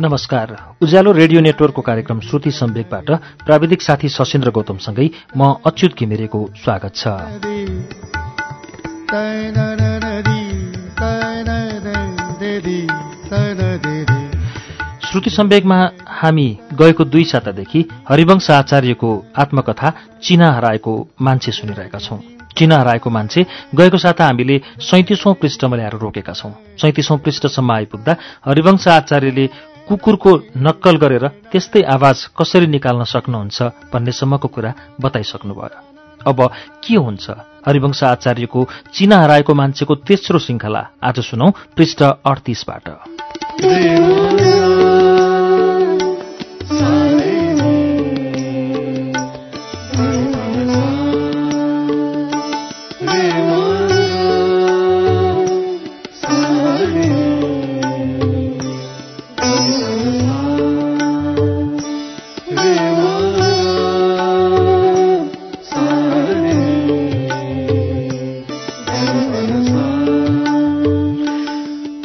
नमस्कार। उज्यालो रेडियो नेटवर्कको कार्यक्रम श्रुति सम्वेकबाट प्राविधिक साथी सशेन्द्र गौतमसँगै म अच्युत घिमिरेको स्वागत छ। श्रुति सम्वेकमा हामी गएको दुई सातादेखि हरिवंश आचार्यको आत्मकथा चिना हराएको मान्छे सुनिरहेका छौं। चिना हराएको मान्छे गएको साता हामीले सैतिसौं पृष्ठमा ल्याएर रोकेका छौं। सैतिसौं पृष्ठसम्म आइपुग्दा हरिवंश आचार्यले कुकुरको नक्कल गरेर त्यस्तै आवाज कसरी निकाल्न सक्नुहुन्छ भन्नेसम्मको कुरा बताइसक्नुभयो। अब के हुन्छ? हरिवंश आचार्यको चिना हराएको मान्छेको तेस्रो श्रृङ्खला आज सुनौ पृष्ठ अडतिसबाट।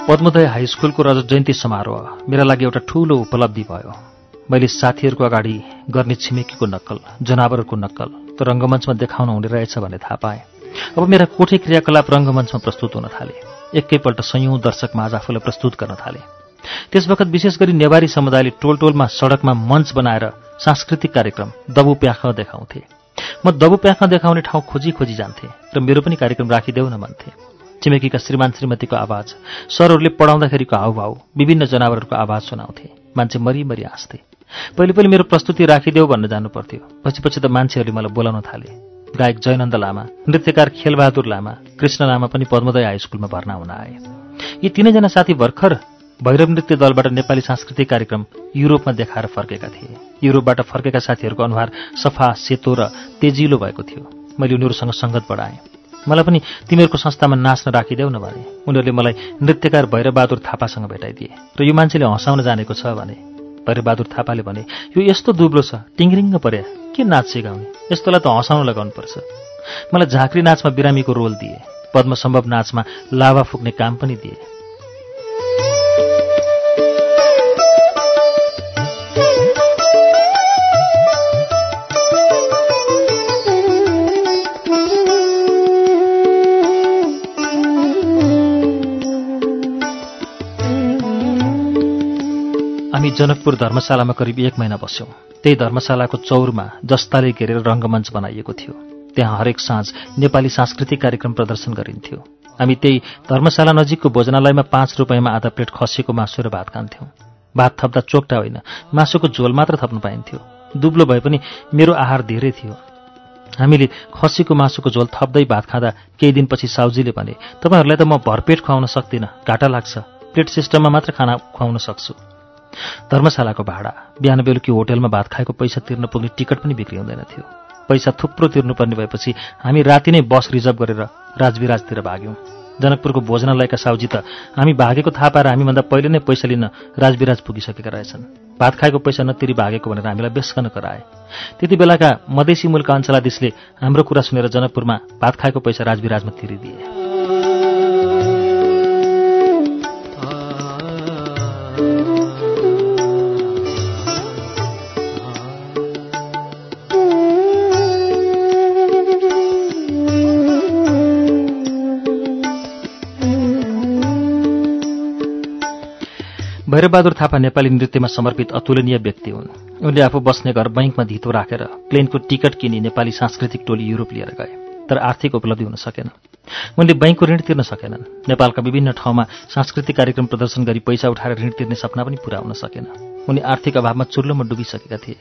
पद्मोदय हाई स्कुलको रजत जयन्ती समारोह मेरा लागि एउटा ठूलो उपलब्धि भयो। मैले साथीहरूको अगाडि गर्ने छिमेकीको नक्कल जनावरहरूको नक्कल त रङ्गमञ्चमा देखाउन हुने रहेछ भन्ने थाहा पाएँ। अब मेरा कोठे क्रियाकलाप रङ्गमञ्चमा प्रस्तुत हुन थाले। एकैपल्ट संयौं दर्शकमा आज आफूलाई प्रस्तुत गर्न थाले। त्यसवखत विशेष गरी नेवारी समुदायले टोल टोलमा सडकमा मञ्च बनाएर सांस्कृतिक कार्यक्रम दबु प्याख देखाउँथे। म दबु प्याख देखाउने ठाउँ खोजी खोजी जान्थे र मेरो पनि कार्यक्रम राखिदेऊ न भन्थे। छिमेकीका श्रीमान श्रीमतीको आवाज सरहरूले पढाउँदाखेरिको हाउभाउ विभिन्न जनावरहरूको आवाज सुनाउँथे। मान्छे मरिमरि हाँस्थे। पहिले पहिले मेरो प्रस्तुति राखिदेऊ भन्न जानु पर्थ्यो पछि पछि त मान्छेहरूले मलाई बोलाउन थाले। गायक जयनन्द लामा नृत्यकार खेलबहादुर लामा कृष्ण लामा पनि पद्मोदय हाई स्कुलमा भर्ना हुन आए। यी तिनैजना साथी भर्खर भैरव नृत्य दलबाट नेपाली सांस्कृतिक कार्यक्रम युरोपमा देखाएर फर्केका थिए। युरोपबाट फर्केका साथीहरूको अनुहार सफा सेतो र तेजिलो भएको थियो। मैले उनीहरूसँग सङ्गत बढाएँ। मलाई पनि तिमीहरूको संस्थामा नाच्न राखिदेऊ न भने। उनीहरूले मलाई नृत्यकार भैरबहादुर थापासँग भेटाइदिए र यो मान्छेले हँसाउन जानेको छ भने। भैरबहादुर थापाले भने यो यस्तो दुब्लो छ टिङ्रिङ्ग पर्या के नाच सिकाउने? यस्तोलाई त हँसाउन लगाउनुपर्छ मलाई झाँक्री नाचमा बिरामीको रोल दिए पद्मसम्भव नाचमा लाभा फुक्ने काम पनि दिए। हामी जनकपुर धर्मशालामा करिब एक महिना बस्यौँ। त्यही धर्मशालाको चौरमा जस्ताले घेरेर रङ्गमञ्च बनाइएको थियो। त्यहाँ हरेक साँझ नेपाली सांस्कृतिक कार्यक्रम प्रदर्शन गरिन्थ्यो। हामी त्यही धर्मशाला नजिकको भोजनालयमा पाँच रुपियाँमा आधा प्लेट खसीको मासु र भात खान्थ्यौँ। भात थप्दा चोक्टा होइन मासुको झोल मात्र थप्नु पाइन्थ्यो। दुब्लो भए पनि मेरो आहार धेरै थियो। हामीले खसीको मासुको झोल थप्दै भात खाँदा केही दिनपछि साउजीले भने तपाईँहरूलाई त म भरपेट खुवाउन सक्दिनँ घाटा लाग्छ। प्लेट सिस्टममा मात्र खाना खुवाउन सक्छु। धर्मशालाको भाडा बिहान बेलुकी होटेलमा भात खाएको पैसा तिर्न पुग्ने टिकट पनि बिक्री हुँदैन थियो। पैसा थुप्रो तिर्नुपर्ने भएपछि हामी राति नै बस रिजर्भ गरेर राजविराजतिर भाग्यौँ। जनकपुरको भोजनालयका साउजी त हामी भागेको थाहा पाएर हामीभन्दा पहिले नै पैसा लिन राजविराज पुगिसकेका रहेछन्। भात खाएको पैसा नतिरी भागेको भनेर हामीलाई बेसकन कराए। त्यति बेलाका मधेसी मुलका अञ्चलाधीशले हाम्रो कुरा सुनेर जनकपुरमा भात खाएको पैसा राजविराजमा तिरिदिए। भैरबहादुर थापा नेपाली नृत्यमा समर्पित अतुलनीय व्यक्ति हुन्। उनले आफू बस्ने घर बैङ्कमा धितो राखेर प्लेनको टिकट किनी नेपाली सांस्कृतिक टोली युरोप लिएर गए तर आर्थिक उपलब्धि हुन सकेन उनले बैङ्कको ऋण तिर्न सकेनन्। नेपालका विभिन्न ठाउँमा सांस्कृतिक कार्यक्रम प्रदर्शन गरी पैसा उठाएर ऋण तिर्ने सपना पनि पूरा हुन सकेन। उनी आर्थिक अभावमा चुल्लोमा डुबिसकेका थिए।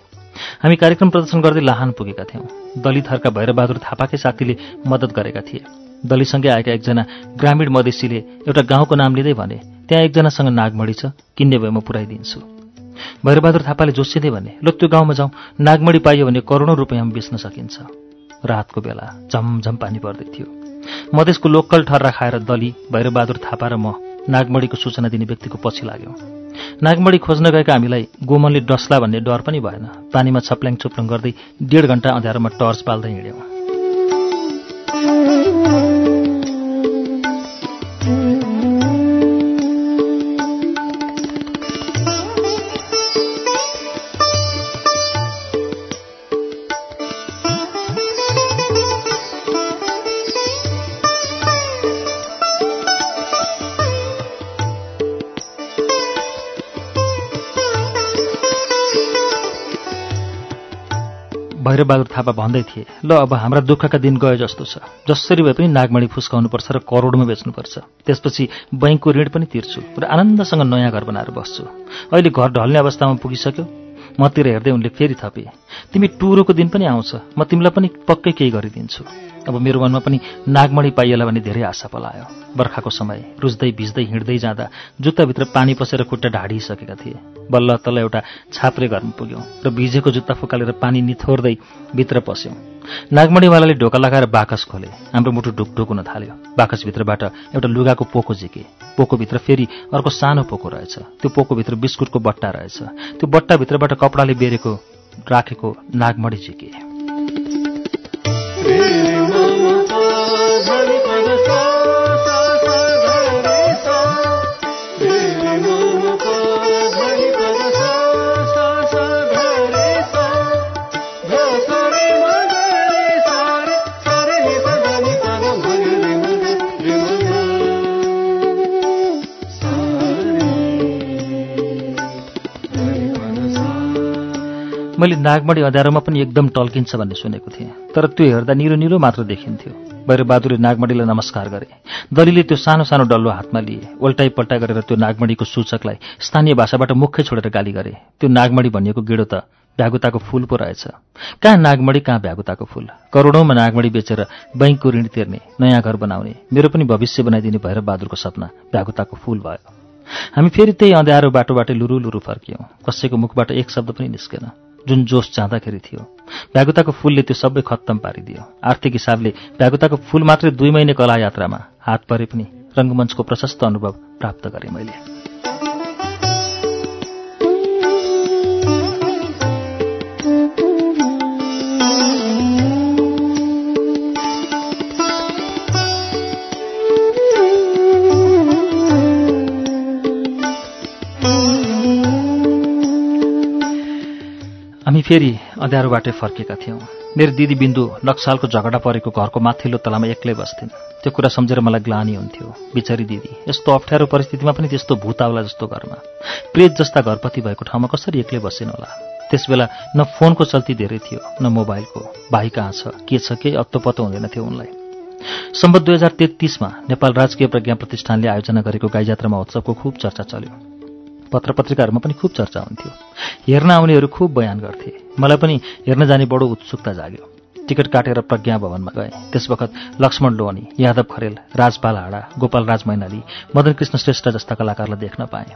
हामी कार्यक्रम प्रदर्शन गर्दै लाहान पुगेका थियौँ। दलितहरूका भैरबहादुर थापाकै साथीले मद्दत गरेका थिए। दलितसँगै आएका एकजना ग्रामीण मधेसीले एउटा गाउँको नाम लिँदै भने त्यहाँ एकजनासँग नागमणी छ किन्ने भए म पुऱ्याइदिन्छु। भैरबहादुर थापाले जोसिँदै भने ल त्यो गाउँमा जाउँ। नागमणी पाइयो भने करोडौँ रुपियाँमा बेच्न सकिन्छ। रातको बेला झमझम पानी पर्दै थियो। मधेसको लोकल ठर्रा खाएर दली भैरबहादुर थापा र म नागमणीको सूचना दिने व्यक्तिको पछि लाग्यौँ। नागमढी खोज्न गएका हामीलाई गोमनले डस्ला भन्ने डर पनि भएन। पानीमा छप्ल्याङ छुप्लङ गर्दै डेढ घन्टा अँध्यारोमा टर्च पाल्दै हिँड्यौँ। भैरबहादुर थापा भन्दै थिए ल अब हाम्रा दुःखका दिन गए जस्तो छ। जसरी भए पनि नागमणी फुस्काउनुपर्छ र करोडमा बेच्नुपर्छ। त्यसपछि बैङ्कको ऋण पनि तिर्छु र आनन्दसँग नयाँ घर बनाएर बस्छु। अहिले घर ढल्ने अवस्थामा पुगिसक्यो। मतिर हेर्दै उनले फेरि थपे तिमी टुरोको दिन पनि आउँछ। म तिमीलाई पनि पक्कै केही गरिदिन्छु। अब मेरो मनमा पनि नागमणी पाइएला भन्ने धेरै आशा पलायो। बर्खाको समय रुच्दै भिज्दै हिँड्दै जाँदा जुत्ताभित्र पानी पसेर खुट्टा ढाडिसकेका थिए। बल्ल तल्ल एउटा छाप्रे घरमा पुग्यौँ र भिजेको जुत्ता फुकालेर पानी निथोर्दै भित्र पस्यौँ। नागमणीवालाले ढोका लगाएर बाकस खोले। हाम्रो मुटु ढुकढुक हुन थाल्यो। बाकसभित्रबाट एउटा लुगाको पोको झिके। पोकोभित्र फेरि अर्को सानो पोको रहेछ। त्यो पोकोभित्र बिस्कुटको बट्टा रहेछ। त्यो बट्टाभित्रबाट कपडाले बेरेको राखेको नागमणी झिके। मैले नागमणी अँध्यारोमा पनि एकदम टल्किन्छ भन्ने सुनेको थिएँ। तर त्यो हेर्दा निलो निलो मात्र देखिन्थ्यो। भैरबहादुरले नागमणीलाई नमस्कार गरे। दलीले त्यो सानो सानो डल्लो हातमा लिए। उल्टाइ पल्टाइ गरेर त्यो नागमणीको सूचकलाई स्थानीय भाषाबाट मुखै छोडेर गाली गरे। त्यो नागमणी भनिएको गेडो त भ्यागुताको फूल पो रहेछ। कहाँ नागमणी कहाँ भ्यागुताको फूल? करोडौँमा नागमणी बेचेर बैङ्कको ऋण तिर्ने नयाँ घर बनाउने मेरो पनि भविष्य बनाइदिने भैरबहादुरको सपना भ्यागुताको फूल भयो। हामी फेरि त्यही अँध्यारो बाटोबाटै लुरु लुरु फर्कियौँ। कसैको मुखबाट एक शब्द पनि निस्केन। जुन जोस जाँदाखेरि थियो। भ्यागुताको फूलले त्यो सबै खत्तम पारिदियो। आर्थिक हिसाबले भ्यागुताको फूल मात्रै दुई महिने कला यात्रामा हात परे पनि रङ्गमञ्चको प्रशस्त अनुभव प्राप्त गरेँ मैले। फेरि अँध्यारोबाटै फर्केका थियौँ। मेरो दिदी बिन्दु नक्सालको झगडा परेको घरको माथिल्लो तलामा एक्लै बस्थिन्। त्यो कुरा सम्झेर मलाई ग्लानी हुन्थ्यो। बिचरी दिदी यस्तो अप्ठ्यारो परिस्थितिमा पनि त्यस्तो भूताउला जस्तो घरमा। प्रेत जस्ता घरपति भएको ठाउँमा कसरी एक्लै बसेन होला? त्यसबेला न फोनको चल्ती धेरै थियो न मोबाइलको। भाइ कहाँ छ? के छ? केही अत्तो हुँदैन थियो उनलाई। सम्बत दुई हजार तेत्तिसमा नेपाल राजकीय प्रज्ञा प्रतिष्ठानले आयोजना गरेको गाईजात्रा महोत्सवको खुब चर्चा चल्यो। पत्र पत्रिकाहरूमा पनि खुब चर्चा हुन्थ्यो। हेर्न आउनेहरू खुब बयान गर्थे। मलाई पनि हेर्न जाने बडो उत्सुकता जाग्यो। टिकट काटेर प्रज्ञा भवनमा गएँ। त्यस वखत लक्ष्मण लोहनी यादव खरेल राजपाल हाडा गोपाल राज मैनाली मदन कृष्ण श्रेष्ठ जस्ता कलाकारलाई देख्न पाएँ।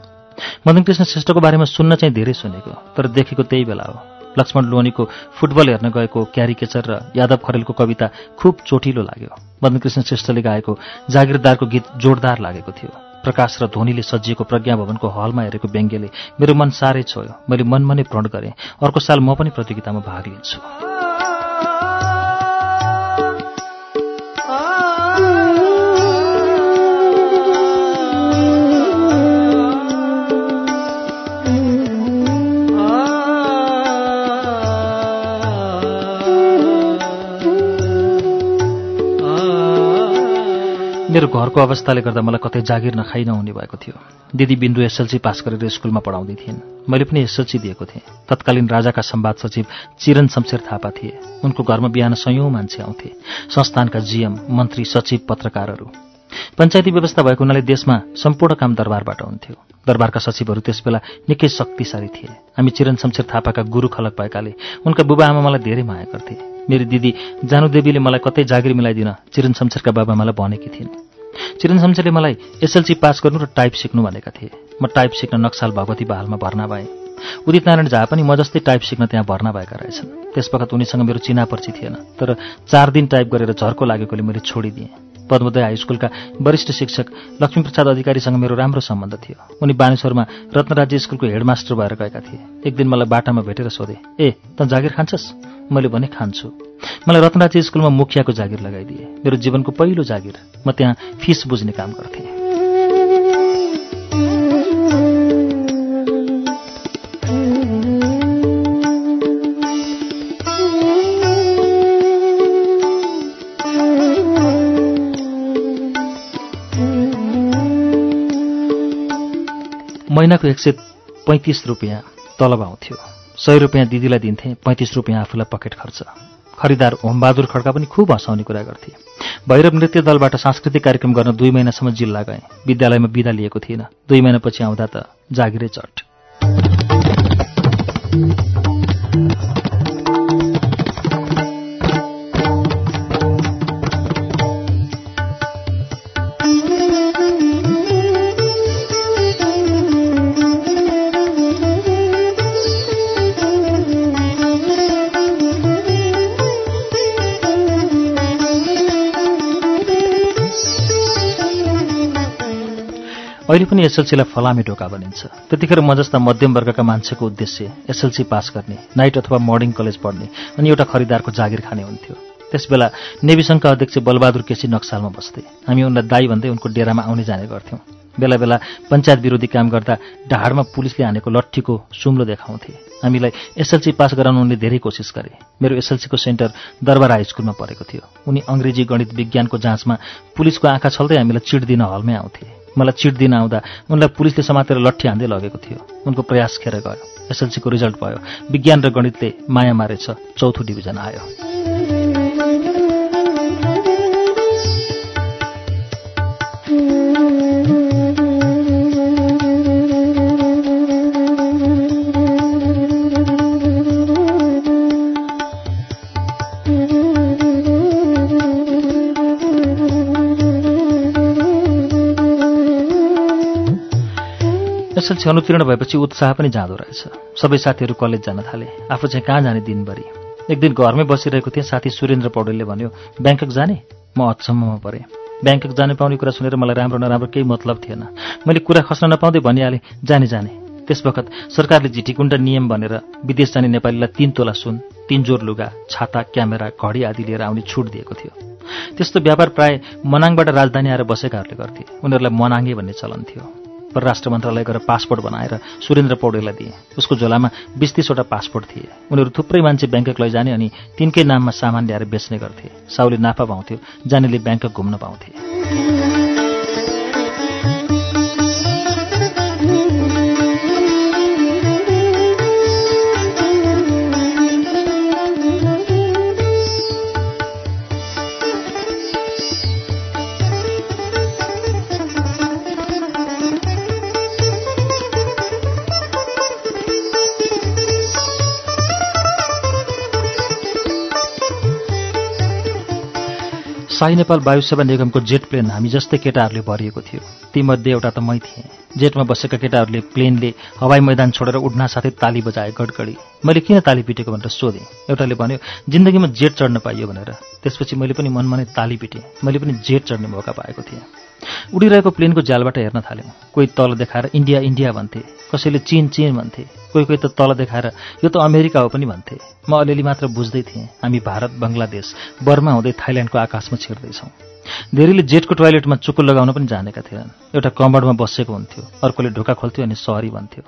मदन कृष्ण श्रेष्ठको बारेमा सुन्न चाहिँ धेरै सुनेको तर देखेको त्यही बेला हो। लक्ष्मण लोहनीको फुटबल हेर्न गएको क्यारिकेचर र यादव खरेलको कविता खुब चोटिलो लाग्यो। मदन कृष्ण श्रेष्ठले गाएको जागिरदारको गीत जोरदार लागेको थियो। प्रकाश र ध्वनिले सजिएको प्रज्ञा भवनको हलमा हेरेको व्यङ्ग्यले मेरो मन साह्रै छोयो। मैले मनमा नै प्रण गरेँ। अर्को साल म पनि प्रतियोगितामा भाग लिन्छु। मेरो घरको अवस्थाले गर्दा मलाई कतै जागिर नखाइ नहुने भएको थियो। दिदी बिन्दु एसएलसी पास गरेर स्कुलमा पढाउँदै थिइन्। मैले पनि एसएलसी दिएको थिएँ। तत्कालीन राजाका सम्वाद सचिव चिरन शमशेर थापा थिए। उनको घरमा बिहान सयौँ मान्छे आउँथे। संस्थानका जिएम मन्त्री सचिव पत्रकारहरू। पञ्चायती व्यवस्था भएको हुनाले देशमा सम्पूर्ण काम दरबारबाट हुन्थ्यो। दरबारका सचिवहरू त्यसबेला निकै शक्तिशाली थिए। हामी चिरन शमशेर थापाका गुरु खलक भएकाले उनका बुबा आमा मलाई धेरै माया गर्थे। मेरी दिदी जानुदेवीले मलाई कतै जागिर मिलाइदिन। चिरन शमशेरका बाबा मलाई भनेकी थिइन्। चिरन शमशेरले मलाई एसएलसी पास गर्नु र टाइप सिक्नु भनेका थिए। म टाइप सिक्न नक्साल भगवती बहालमा भर्ना भएँ। उदित नारायण झा पनि म जस्तै टाइप सिक्न त्यहाँ भर्ना भएका रहेछन्। त्यसवखत उनीसँग मेरो चिना पर्ची थिएन तर चार दिन टाइप गरेर झर्को लागेकोले मैले छोडिदिएँ। पद्मोदय हाई स्कुलका वरिष्ठ शिक्षक लक्ष्मीप्रसाद अधिकारीसँग मेरो राम्रो सम्बन्ध थियो। उनी बानेश्वरमा रत्नराज्य स्कुलको हेडमास्टर भएर गएका थिए। एक दिन मलाई बाटामा भेटेर सोधे ए त जागिर खान्छस्? मैले भने खान्छु। मलाई रत्नराज्य स्कुलमा मुखियाको जागिर लगाइदिए। मेरो जीवनको पहिलो जागिर म त्यहाँ फिस बुझ्ने काम गर्थेँ। महिनाको एक सय पैँतिस रुपियाँ तलब आउँथ्यो। सय रुपियाँ दिदीलाई दिन्थेँ पैँतिस रुपियाँ आफूलाई पकेट खर्च। खरिदार होमबहादुर खड्का पनि खुब हँसाउने कुरा गर्थे। भैरव नृत्य दलबाट सांस्कृतिक कार्यक्रम गर्न दुई महिनासम्म जिल्ला गएँ। विद्यालयमा बिदा लिएको थिइनँ दुई महिनापछि आउँदा त जागिरै चट। अहिले पनि एसएलसीलाई फलामे ढोका भनिन्छ त्यतिखेर म जस्ता मध्यम वर्गका मान्छेको उद्देश्य एसएलसी पास गर्ने नाइट अथवा मर्निङ कलेज पढ्ने अनि एउटा खरिदारको जागिर खाने हुन्थ्यो। त्यसबेला नेवी सङ्घका अध्यक्ष बलबहादुर केसी नक्सालमा बस्थे। हामी उनलाई दाई भन्दै उनको डेरामा आउने जाने गर्थ्यौँ। बेला बेला पञ्चायत विरोधी काम गर्दा ढाडमा पुलिसले हानेको लट्ठीको सुम्लो देखाउँथे। हामीलाई एसएलसी पास गराउन उनले धेरै कोसिस गरे। मेरो एसएलसीको सेन्टर दरबार हाई स्कुलमा परेको थियो। उनी अङ्ग्रेजी गणित विज्ञानको जाँचमा पुलिसको आँखा छल्दै हामीलाई चिट दिन हलमै आउँथे। मलाई चिट दिन आउँदा उनलाई पुलिसले समातेर लट्ठी हान्दै लगेको थियो। उनको प्रयास खेर गयो। एसएलसीको रिजल्ट भयो। विज्ञान र गणितले माया मारेछ। चौथो डिभिजन आयो। एसएलसी अनुतीर्ण भएपछि उत्साह पनि जाँदो रहेछ। सबै साथीहरू कलेज जान थाले। आफू चाहिँ कहाँ जाने दिनभरि? एक दिन घरमै बसिरहेको थिएँ साथी सुरेन्द्र पौडेलले भन्यो ब्याङ्कक जाने? म अचम्ममा परेँ। ब्याङ्कक जाने पाउने कुरा सुनेर मलाई राम्रो नराम्रो केही मतलब थिएन। मैले कुरा खस्न नपाउँदै भनिहालेँ जाने जाने। त्यस बखत सरकारले झिटिकुण्ड नियम भनेर विदेश जाने नेपालीलाई तीन तोला सुन तीन जोर लुगा छाता क्यामेरा घडी आदि लिएर आउने छुट दिएको थियो। त्यस्तो व्यापार प्राय मनाङबाट राजधानी आएर बसेकाहरूले गर्थे। उनीहरूलाई मनाङ्गे भन्ने चलन थियो। परराष्ट्र मन्त्रालय गएर पासपोर्ट बनाएर सुरेन्द्र पौडेललाई दिए। उसको झोलामा बिस तिसवटा पासपोर्ट थिए। उनीहरू थुप्रै मान्छे ब्याङ्कक लैजाने अनि तिनकै नाममा सामान ल्याएर बेच्ने गर्थे। साउले नाफा पाउँथ्यो जानेले ब्याङ्कक घुम्न पाउँथे। शाही नेपाल वायुसेवा निगमको जेट प्लेन हामी जस्तै केटाहरूले भरिएको थियो। तीमध्ये एउटा त मै थिएँ। जेटमा बसेका केटाहरूले प्लेनले हवाई मैदान छोडेर उड्न साथै ताली बजाए गडगडी। मैले किन ताली पिटेको भनेर सोधेँ। एउटाले भन्यो जिन्दगीमा जेट चढ्न पाइयो भनेर। त्यसपछि मैले पनि मनमनै ताली पिटेँ। मैले पनि जेट चढ्ने मौका पाएको थिएँ। उडिरहेको प्लेनको जालबाट हेर्न थाल्यौँ कोही तल देखाएर इन्डिया इन्डिया भन्थे। कसैले चिन चिन भन्थे। कोही कोही त तल देखाएर यो त अमेरिका हो पनि भन्थे। म अलिअलि मात्र बुझ्दै थिएँ हामी भारत बङ्गलादेश बर्मा हुँदै थाइल्यान्डको आकाशमा छिर्दैछौँ। धेरैले जेटको टोयलेटमा चुक्को लगाउन पनि जानेका थिएनन्। एउटा कम्बर्डमा बसेको हुन्थ्यो। अर्कोले ढोका खोल्थ्यो अनि सहरी भन्थ्यो।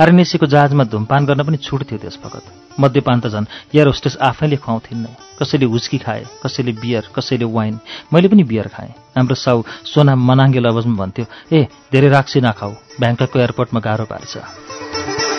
आरएनएसीको जहाजमा धुमपान गर्न पनि छुट थियो त्यस बखत मध्यपान त झन् एयर होस्टेस आफैले खुवाउँथिन् नै। कसैले हुस्की खाए कसैले बियर कसैले वाइन। मैले पनि बियर खाएँ। हाम्रो साउ सोना मनाङ्गे लवजमा भन्थ्यो ए धेरै राक्सी नखाऊ। ब्याङ्ककको एयरपोर्टमा गाह्रो पार्छ।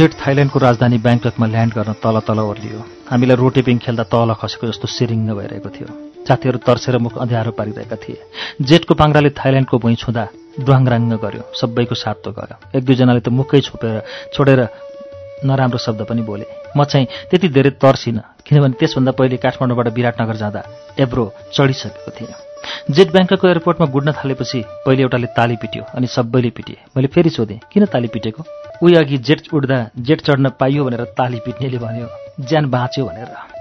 जेट थाइल्यान्डको राजधानी ब्याङ्ककमा ल्यान्ड गर्न तल तल ओर्लियो। हामीलाई रोटेपिङ खेल्दा तल खसेको जस्तो सिरिङ्ग भइरहेको थियो। साथीहरू तर्सेर मुख अँध्यारो पारिरहेका थिए। जेटको पाङ्राले थाइल्यान्डको भुइँ छुँदा ड्वाङराङ्ग गर्यो। सबैको सातो गयो। एक दुईजनाले त मुखै छोपेर छोडेर नराम्रो शब्द पनि बोले। म चाहिँ त्यति धेरै तर्सिनँ किनभने त्यसभन्दा पहिले काठमाडौँबाट विराटनगर जाँदा एब्रो चढिसकेको थिएँ। जेट ब्याङ्कको एयरपोर्टमा गुड्न थालेपछि पहिले एउटाले ताली पिट्यो अनि सबैले पिटे। मैले फेरि सोधेँ किन ताली पिटेको? उही अघि जेट उड्दा जेट चढ्न पाइयो भनेर ताली पिट्नेले भन्यो ज्यान बाँच्यो भनेर।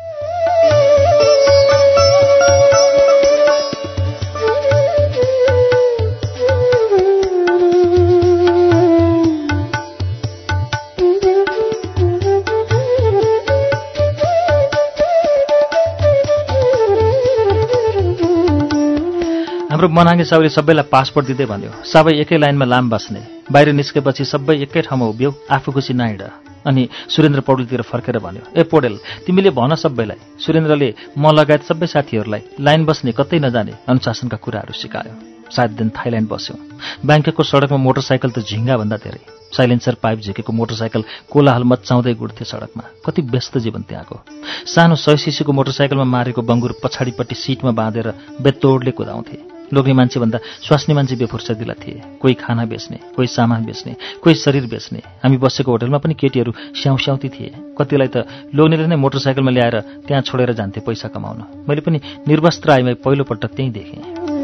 हाम्रो मनाङ्गे साउले सबैलाई पासपोर्ट दिँदै भन्यो सबै एकै लाइनमा लाम बस्ने। बाहिर निस्केपछि सबै एकै ठाउँमा उभियौ आफू खुसी नहिँड अनि सुरेन्द्र पौडेलतिर फर्केर भन्यो ए पौडेल तिमीले भन सबैलाई सुरेन्द्रले म लगायत सबै साथीहरूलाई लाइन बस्ने कतै नजाने अनुशासनका कुराहरू सिकायो। सात दिन थाइल्यान्ड बस्यौँ। ब्याङ्ककको सडकमा मोटरसाइकल त झिङ्गाभन्दा धेरै। साइलेन्सर पाइप झिकेको मोटरसाइकल कोलाहल मचाउँदै गुड्थे सडकमा। कति व्यस्त जीवन त्यहाँको। सानो सय सिसीको मोटरसाइकलमा मारेको बङ्गुर पछाडिपट्टि सिटमा बाँधेर बेतोडले कुदाउँथे। लोग्ने मान्छेभन्दा स्वास्नी मान्छे बेफुर्सदिला थिए। कोही खाना बेच्ने कोही सामान बेच्ने कोही शरीर बेच्ने। हामी बसेको होटलमा पनि केटीहरू स्याउस्याउती थिए। कतिलाई त लोग्नेले नै मोटरसाइकलमा ल्याएर त्यहाँ छोडेर जान्थे पैसा कमाउन। मैले पनि निर्वस्त्र आइमै पहिलोपल्ट त्यहीँ देखेँ।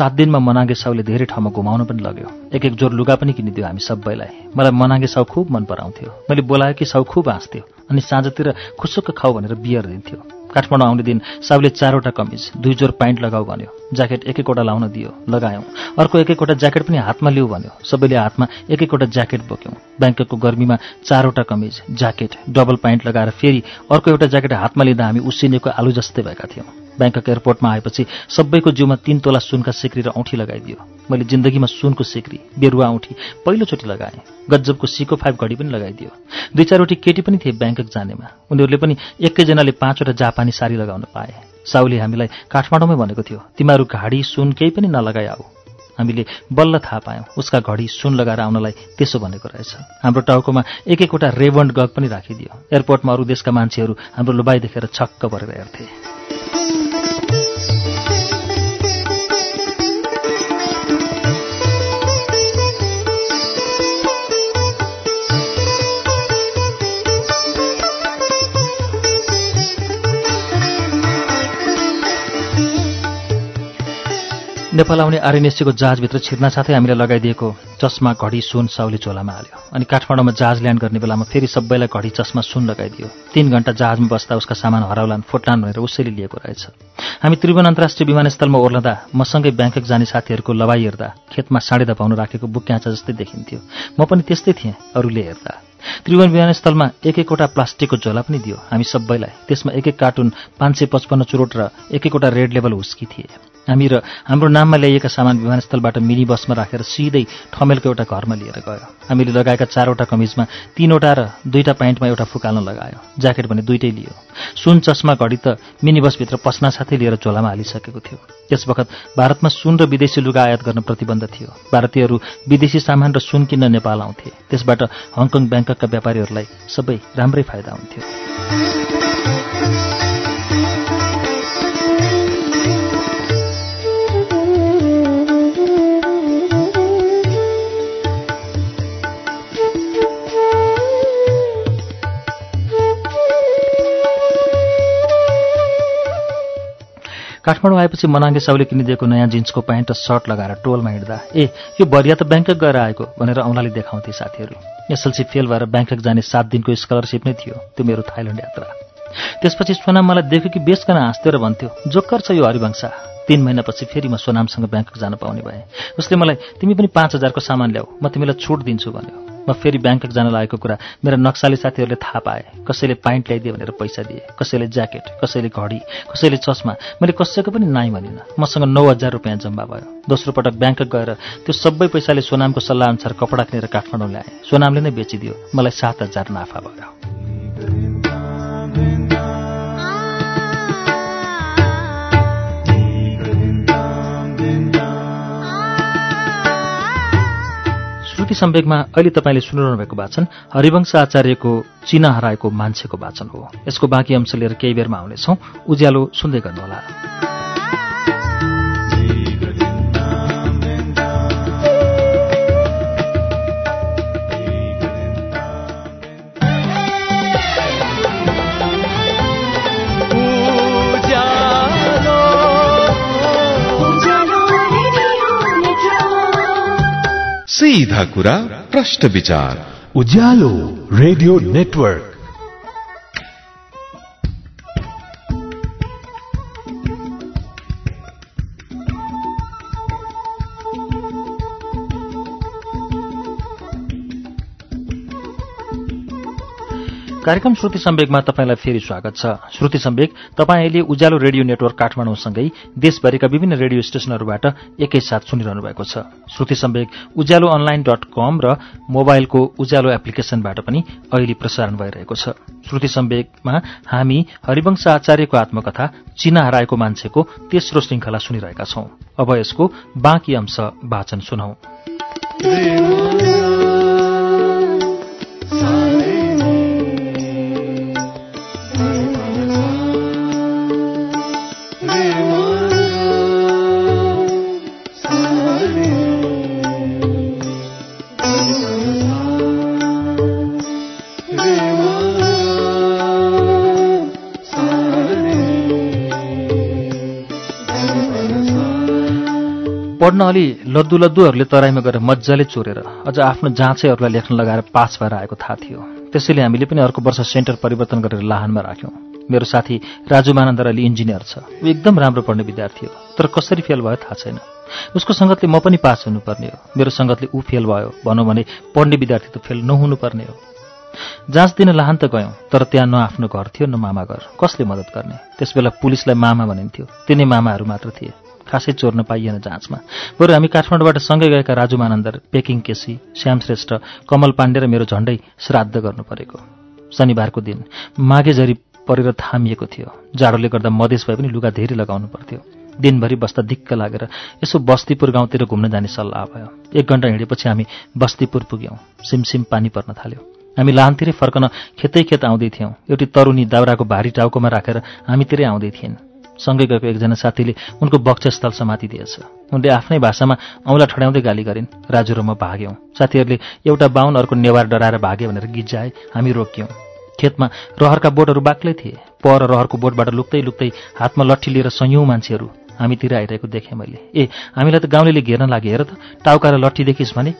सात दिनमा मनागे साउले धेरै ठाउँमा घुमाउन पनि लग्यो। एक एक जोर लुगा पनि किनिदियो हामी सबैलाई। मलाई मनागे साउ खुब मन पराउँथ्यो मैले बोलायो कि साउ खुब हाँस्थ्यो अनि साँझतिर खुसुक्क खाऊ भनेर बियर दिन्थ्यो। काठमाडौँ आउने दिन साउले चारवटा कमिज दुई जोर प्यान्ट लगाऊ भन्यो। ज्याकेट एक एकवटा लाउन दियो लगायौँ। अर्को एक एकवटा ज्याकेट पनि हातमा लिऊ भन्यो। सबैले हातमा एक एकवटा ज्याकेट बोक्यौँ। ब्याङ्ककको गर्मीमा चारवटा कमिज ज्याकेट डबल प्यान्ट लगाएर फेरि अर्को एउटा ज्याकेट हातमा लिँदा हामी उसिनेको आलु जस्तै भएका थियौँ। ब्याङ्कक एयरपोर्टमा आएपछि सबैको जिउमा तीन तोला सुनका सिक्री र औँठी लगाइदियो। मैले जिन्दगीमा सुनको सिक्री बेरुवा औँठी पहिलोचोटि लगाएँ। गज्जबको सिको फाइभ घडी पनि लगाइदियो। दुई चारवटी केटी पनि थिए ब्याङ्कक जानेमा। उनीहरूले पनि एकैजनाले पाँचवटा जापानी साडी लगाउन पाए। साउले हामीलाई काठमाडौँमै भनेको थियो तिमीहरू घाडी सुन केही पनि नलगाइ आऊ। हामीले बल्ल थाहा पायौँ उसका घडी सुन लगाएर आउनलाई त्यसो भनेको रहेछ। हाम्रो टाउकोमा एक एकवटा रेबन्ड गग पनि राखिदियो। एयरपोर्टमा अरू देशका मान्छेहरू हाम्रो लुबाई देखेर छक्क परेर हेर्थे। नेपाल आउने आरएनएससीको जहाजभित्र छिर्न साथै हामीलाई लगाइदिएको चस्मा घडी सुन साउले चोलामा हाल्यो। अनि काठमाडौँमा जहाज ल्यान्ड गर्ने बेलामा फेरि सबैलाई घडी चस्मा सुन लगाइदियो। तीन घन्टा जहाजमा बस्दा उसका सामान हराउलान् फोटान भनेर उसैले लिएको रहेछ। हामी त्रिभुवन अन्तर्राष्ट्रिय विमानस्थलमा ओर्लँदा मसँगै ब्याङ्कक जाने साथीहरूको लवाई हेर्दा खेतमा साँडे दपाउन राखेको बुक्याँचा जस्तै देखिन्थ्यो। म पनि त्यस्तै थिएँ अरूले हेर्दा। त्रिभुवन विमानस्थलमा एक एकवटा प्लास्टिकको झोला पनि दियो। हामी सबैलाई त्यसमा एक एक कार्टुन पाँच सय पचपन्न चुरोट र एक एकवटा रेड लेभल हुस्की थिए। हामी र हाम्रो नाममा ल्याइएका सामान विमानस्थलबाट मिनी बसमा राखेर सिधै ठमेलको एउटा घरमा लिएर गयो। हामीले लगाएका चारवटा कमिजमा तीनवटा र दुईवटा प्यान्टमा एउटा फुकाल्न लगायो। ज्याकेट भने दुइटै लियो। सुन चस्मा घडी त मिनी बसभित्र पस्ना साथै लिएर झोलामा हालिसकेको थियो। त्यस वखत भारतमा सुन र विदेशी लुगा आयात गर्न प्रतिबन्ध थियो। भारतीयहरू विदेशी सामान र सुन किन्न नेपाल आउँथे। त्यसबाट हङकङ ब्याङ्ककका व्यापारीहरूलाई सबै राम्रै फाइदा हुन्थ्यो। काठमाडौँ आएपछि मनाङ्गे साउले किनिदिएको नयाँ जिन्सको प्यान्ट र सर्ट लगाएर टोलमा हिँड्दा ए यो भरिया त ब्याङ्कक गएर आएको भनेर औँलाले देखाउँथे साथीहरू। एसएलसी फेल भएर ब्याङ्कक जाने सात दिनको स्कलरसिप नै थियो त्यो मेरो थाइल्यान्ड यात्रा। त्यसपछि सोनाम मलाई देख्यो कि बेचकन हाँस्थ्यो र भन्थ्यो जोक्कर छ यो हरिवंशा। तीन महिनापछि फेरि म सोनामसँग ब्याङ्कक जान पाउने भएँ। उसले मलाई तिमी पनि पाँच हजारको सामान ल्याऊ म तिमीलाई छुट दिन्छु भन्यो। फेरि ब्याङ्कक जान लागेको कुरा मेरा नक्साली साथीहरूले थाहा पाए। कसैले पाइन्ट ल्याइदिए भनेर पैसा दिए कसैले ज्याकेट कसैले घडी कसैले चस्मा। मैले कसैको पनि नाइ भनिनँ। मसँग नौ हजार रुपियाँ जम्मा भयो। दोस्रो पटक ब्याङ्कक गएर त्यो सबै पैसाले सोनामको सल्लाह अनुसार कपडा किनेर काठमाडौँ ल्याएँ। सोनामले नै बेचिदियो। मलाई सात हजार नाफा भयो। श्रुति सम्वेकमा अहिले तपाईँले सुनिरहनु भएको वाचन हरिवंश आचार्यको चिना हराएको मान्छेको वाचन हो। यसको बाँकी अंश लिएर केही बेरमा आउनेछौ। उज्यालो सुन्दै गर्नुहोला। सीधा कुरा प्रश्न विचार। Ujyaalo radio network. कार्यक्रम श्रुति सम्वेकमा तपाईँलाई फेरि स्वागत छ। श्रुति सम्वेक तपाईँ अहिले उज्यालो रेडियो नेटवर्क काठमाडौँसँगै देशभरिका विभिन्न रेडियो स्टेशनहरूबाट एकैसाथ सुनिरहनु भएको छ। श्रुति सम्वेक उज्यालो अनलाइन डट कम र मोबाइलको उज्यालो एप्लिकेशनबाट पनि अहिले प्रसारण भइरहेको छ। श्रुति सम्वेकमा हामी हरिवंश आचार्यको आत्मकथा चिना हराएको मान्छेको तेस्रो श्रृङ्खला सुनिरहेका छौं। अब यसको बाँकी अंश वाचन सुनौ। पढ्न अलि लद्दु लद्दुहरूले तराईमा गएर मजाले चोरेर अझ आफ्नो जाँचैहरूलाई लेख्न लगाएर पास भएर आएको थाहा थियो। त्यसैले हामीले पनि अर्को वर्ष सेन्टर परिवर्तन गरेर लाहानमा राख्यौँ। मेरो साथी राजु मानन्दर अलि इन्जिनियर छ। ऊ एकदम राम्रो पढ्ने विद्यार्थी हो तर कसरी फेल भयो थाहा छैन। उसको सङ्गतले म पनि पास हुनुपर्ने हो। मेरो सङ्गतले ऊ फेल भयो भनौँ भने पढ्ने विद्यार्थी त फेल नहुनुपर्ने हो। जाँच दिन लाहान त गयौँ तर त्यहाँ न आफ्नो घर थियो न मामा घर कसले मद्दत गर्ने? त्यसबेला पुलिसलाई मामा भनिन्थ्यो। तिनै मामाहरू मात्र थिए। खासै चोर्न पाइएन जाँचमा। बरु हामी काठमाडौँबाट सँगै गएका राजु मानन्दर पेकिङ केसी श्याम श्रेष्ठ कमल पाण्डे र मेरो झण्डै श्राद्ध गर्नु परेको शनिबारको दिन माघे झरी परेर थामिएको थियो। जाडोले गर्दा मधेस भए पनि लुगा धेरै लगाउनु पर्थ्यो। दिनभरि बस्दा दिक्क लागेर यसो बस्तीपुर गाउँतिर घुम्न जाने सल्लाह भयो। एक घन्टा हिँडेपछि हामी बस्तीपुर पुग्यौँ। सिमसिम पानी पर्न थाल्यो। हामी लाहानतिरै फर्कन खेतै खेत आउँदै थियौँ। एउटी तरुनी दाउराको भारी टाउकोमा राखेर हामीतिरै आउँदै थिइन्। सँगै गएको एकजना साथीले उनको बक्षस्थल समातिदिएछ। उनले आफ्नै भाषामा औँला ठड्याउँदै गाली गरिन्। राजु र म भाग्यौँ। साथीहरूले एउटा बाहुन अर्को नेवार डराएर भागे भनेर गिज्जाए हामी रोक्यौँ। खेतमा रहरका बोटहरू बाक्लै थिए। पर रहरको बोटबाट लुक्दै लुक्दै हातमा लट्ठी लिएर सयौँ मान्छेहरू हामीतिर आइरहेको देखेँ मैले। ए हामीलाई त गाउँले घेर्न लागे हेर त टाउका र लट्ठी देखिस् भने?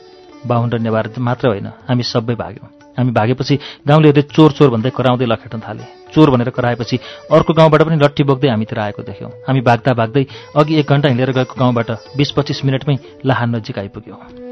बाहुन र नेवार मात्र होइन हामी सबै भाग्यौँ। हामी भागेपछि गाउँलेहरूले चोर चोर भन्दै कराउँदै लखेट्न थाले। चोर भनेर कराएपछि अर्को गाउँबाट पनि लट्ठी बोक्दै हामीतिर आएको देख्यौँ। हामी भाग्दा भाग्दै अघि एक घन्टा हिँडेर गएको गाउँबाट बिस पच्चिस मिनटमै लाहान नजिक आइपुग्यौँ।